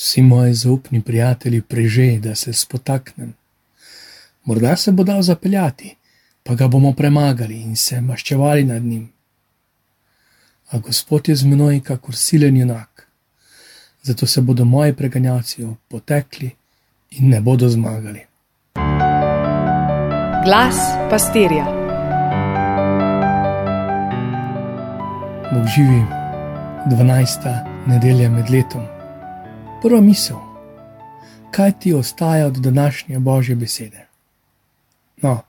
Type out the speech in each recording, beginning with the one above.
Vsi moji zaupni prijatelji prežeji, da se spotaknem. Morda se bo dal zapeljati, pa ga bomo premagali in se maščevali nad njim. A Gospod je z menoj, kakor silen junak, zato se bodo moji preganjalci potekli in ne bodo zmagali. Glas pastirja. Bog živi 12. nedelja med letom. Prva misel, kaj ti ostaja od današnje božje besede? No,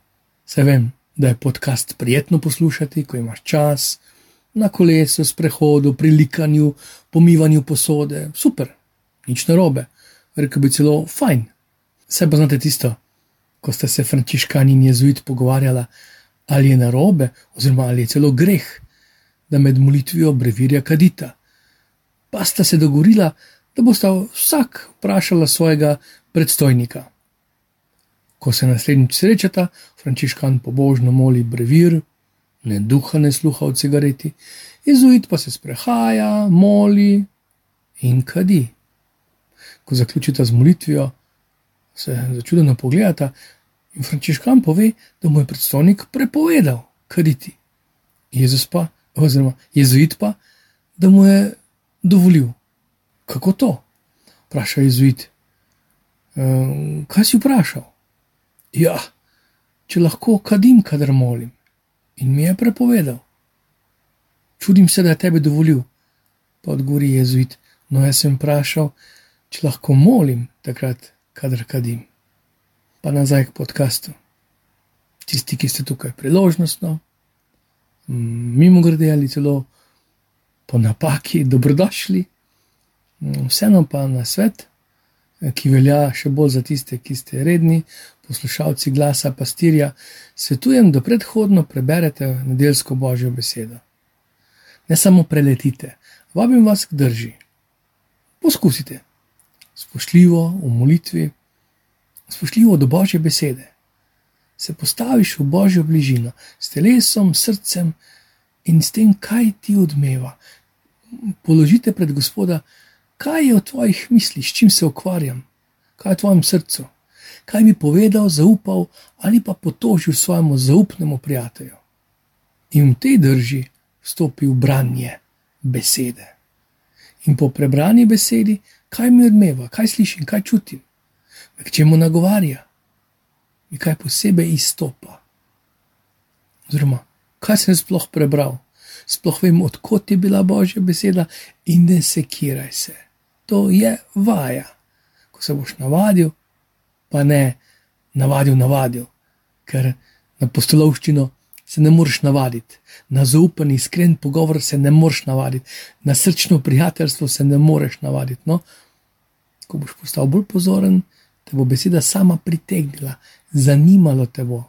se vem, da je podcast prijetno poslušati, ko imaš čas, na kolesu, sprehodu, pri likanju, pomivanju posode, super, nič narobe, rekel bi celo fajn. Vse pa znate tisto, ko ste se frančiškani in jezuit pogovarjali, ali je narobe, oziroma ali je celo greh, da med molitvijo brevirja kadita. Pa sta se dogovorila, da bosta vsak vprašala svojega predstojnika. Ko se naslednjič srečata, frančiškan pobožno moli brevir, ne duha, ne sluha v cigareti, jezuit pa se sprehaja, moli in kadi. Ko zaključita z molitvijo, se začudeno pogledata in frančiškan pove, da mu je predstojnik prepovedal kaditi. Jezus pa, oziroma jezuit pa, da mu je dovolil. Kako to? Vpraša jezuit. E, kaj si vprašal? Ja, če lahko kadim, kadar molim in mi je prepovedal. Čudim se, da je tebi dovolil, pa odgovori jezuit. No, jaz sem vprašal, če lahko molim takrat, kadar kadim. Pa nazaj k podkastu. Tisti, ki ste tukaj priložnostno, mimo grede ali celo po napaki, dobrodošli. Vseeno pa na svet, ki velja še bolj za tiste, ki ste redni, poslušalci glasa pastirja, svetujem, da predhodno preberete nedeljsko božjo besedo. Ne samo preletite, vabim vas k drži. Poskusite, spoštljivo v molitvi, spoštljivo do božje besede. Se postaviš v božjo bližino, s telesom, srcem in s tem, kaj ti odmeva. Položite pred Gospoda, kaj je v tvojih mislih, s čim se ukvarjam, kaj je v tvojem srcu kaj bi povedal, zaupal ali pa potožil svojemu zaupnemu prijatelju. In v tej drži stopi v branje besede. In po prebrani besedi, kaj mi odmeva, kaj slišim, kaj čutim, k čemu nagovarja, in kaj posebej izstopa. Oziroma, kaj sem sploh prebral, sploh vem, odkot je bila božja beseda, in ne sekiraj se. To je vaja. Ko se boš navadil, pa ne navadil, navadil, ker na postolovščino se ne moreš navaditi, na zaupen, iskren pogovor se ne moreš navaditi, na srčno prijateljstvo se ne moreš navaditi. No, ko boš postal bolj pozoren, te bo beseda sama pritegnila, zanimalo te bo,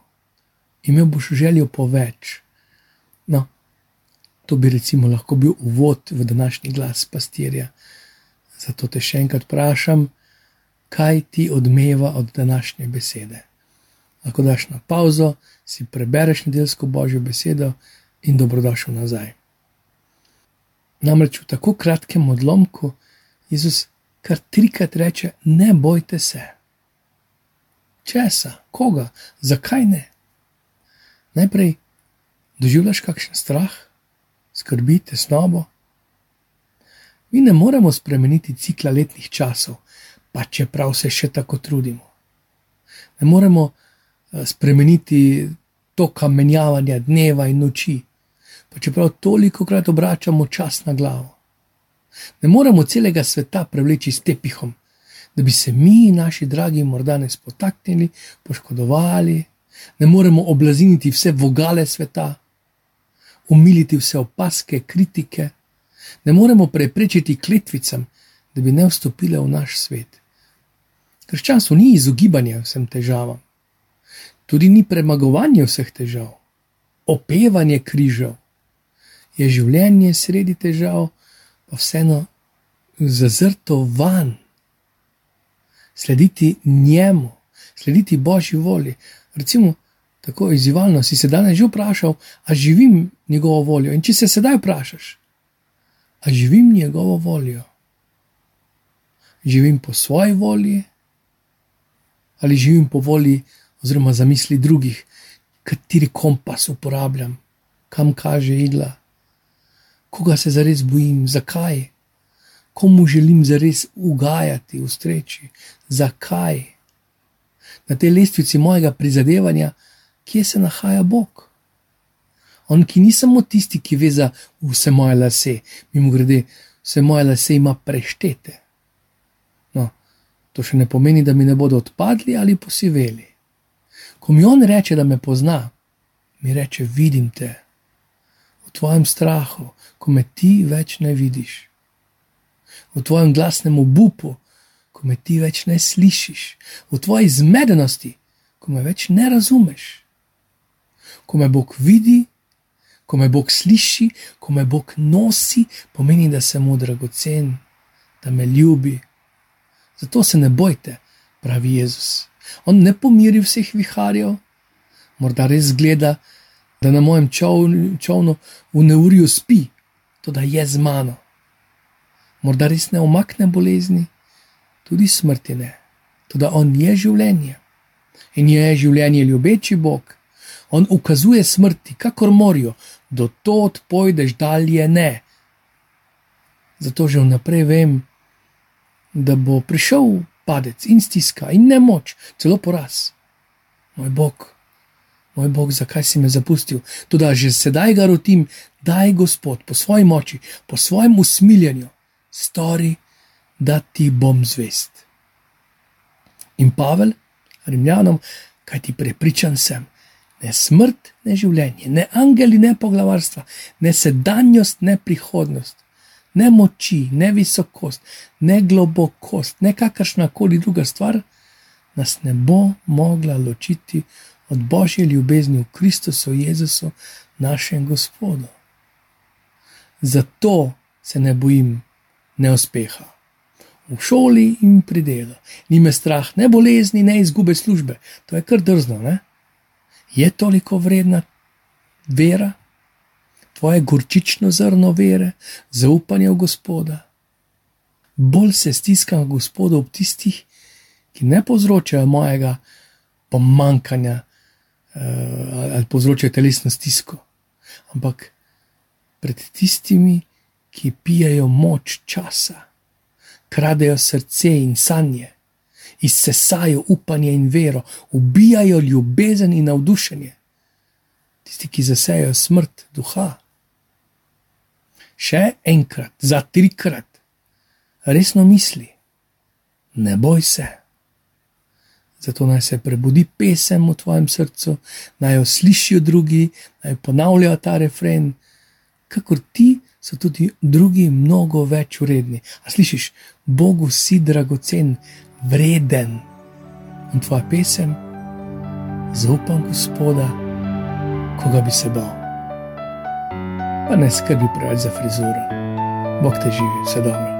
imel boš željo po več. No, to bi recimo lahko bil uvod v današnji glas pastirja. Zato te še enkrat vprašam, kaj ti odmeva od današnje besede. Lahko daš na pauzo, si prebereš nedeljsko božjo besedo in dobrodošel nazaj. Namreč v tako kratkem odlomku Jezus kar trikrat reče: Ne bojte se. Česa, koga, zakaj ne? Najprej doživljaš kakšen strah, skrbi, tesnobo. Mi ne moremo spremeniti cikla letnih časov, pa čeprav se še tako trudimo. Ne moremo eh, spremeniti to kamenjavanje dneva in noči, pa čeprav toliko krat obračamo čas na glavo. Ne moremo celega sveta prevleči s tepihom, da bi se mi, naši dragi, morda ne spotaknili, poškodovali, ne moremo oblaziniti vse vogale sveta, umiliti vse opaske, kritike, ne moremo preprečiti kletvicam, da bi ne vstopile v naš svet. Krščanstvo ni izogibanje vsem težavam, tudi ni premagovanje vseh težav, opevanje križev, je življenje sredi težav, pa vseeno zazrto van, slediti njemu, slediti božji volji. Recimo, tako izzivalno si se danes že vprašal, a živim njegovo voljo. In če se sedaj vprašaš, a živim njegovo voljo. živim po svoji volji ali živim po volji oziroma zamisli drugih, kateri kompas uporabljam, kam kaže igla, koga se zares bojim, zakaj, komu želim zares ugajati, ustreči, zakaj. Na tej lestvici mojega prizadevanja, kje se nahaja Bog. On, ki ni samo tisti, ki ve za vse moje lase, mimo grede, vse moje lase ima preštete. No, to še ne pomeni, da mi ne bodo odpadli ali posiveli. Ko mi on reče, da me pozna, mi reče: Vidim te v tvojem strahu, ko me ti več ne vidiš, v tvojem glasnem obupu, ko me ti več ne slišiš, v tvoji zmedenosti, ko me več ne razumeš. Ko me Bog vidi, ko me Bog sliši, ko me Bog nosi, pomeni, da sem mu dragocen, da me ljubi. Zato se ne bojte, pravi Jezus. On ne pomiri vseh viharjev, morda res gleda, da na mojem čovnu v neurju spi, to da je z mano. Morda res ne omakne bolezni, tudi smrti ne, to da on je življenje in je življenje ljubeči Bog. On ukazuje smrti, kakor morijo, do tod pojdeš dalje ne. Zato že vnaprej vem, da bo prišel padec in stiska in nemoč, celo poraz. Moj Bog, moj Bog, zakaj si me zapustil? Tudi že sedaj ga rotim, daj Gospod po svoji moči, po svojem usmiljenju, stori, da ti bom zvest. In Pavel, Rimljanom, kaj ti prepričan sem, ne smrt, ne življenje, ne angeli, ne poglavarstva, ne sedanjost, ne prihodnost, ne moči, ne visokost, ne globokost, ne kakršna koli druga stvar, nas ne bo mogla ločiti od božje ljubezni v Kristusu Jezusu, našem Gospodu. Zato se ne bojim neuspeha. V šoli in pri delu. Ni me strah ne bolezni, ne izgube službe. To je kar drzno, ne? Je toliko vredna vera, tvoje gorčično zrno vere, zaupanje v Gospoda. Bolj se stiskam v Gospodu ob tistih, ki ne povzročajo mojega pomankanja uh, ali povzročajo telesno stisko, ampak pred tistimi, ki pijajo moč časa, kradejo srce in sanje izsesajo upanje in vero, ubijajo ljubezen in navdušenje. Tisti, ki zasejo smrt duha. Še enkrat, za trikrat, resno misli, ne boj se. Zato naj se prebudi pesem v tvojem srcu, naj jo slišijo drugi, naj ponavljajo ta refren, kakor ti so tudi drugi mnogo več uredni. A slišiš, Bogu si dragocen, vreden. In tvoja pesem, zaupam Gospoda, koga bi se bal. Pa ne skrbi preveč za frizuro, Bog te živi, vse dobro.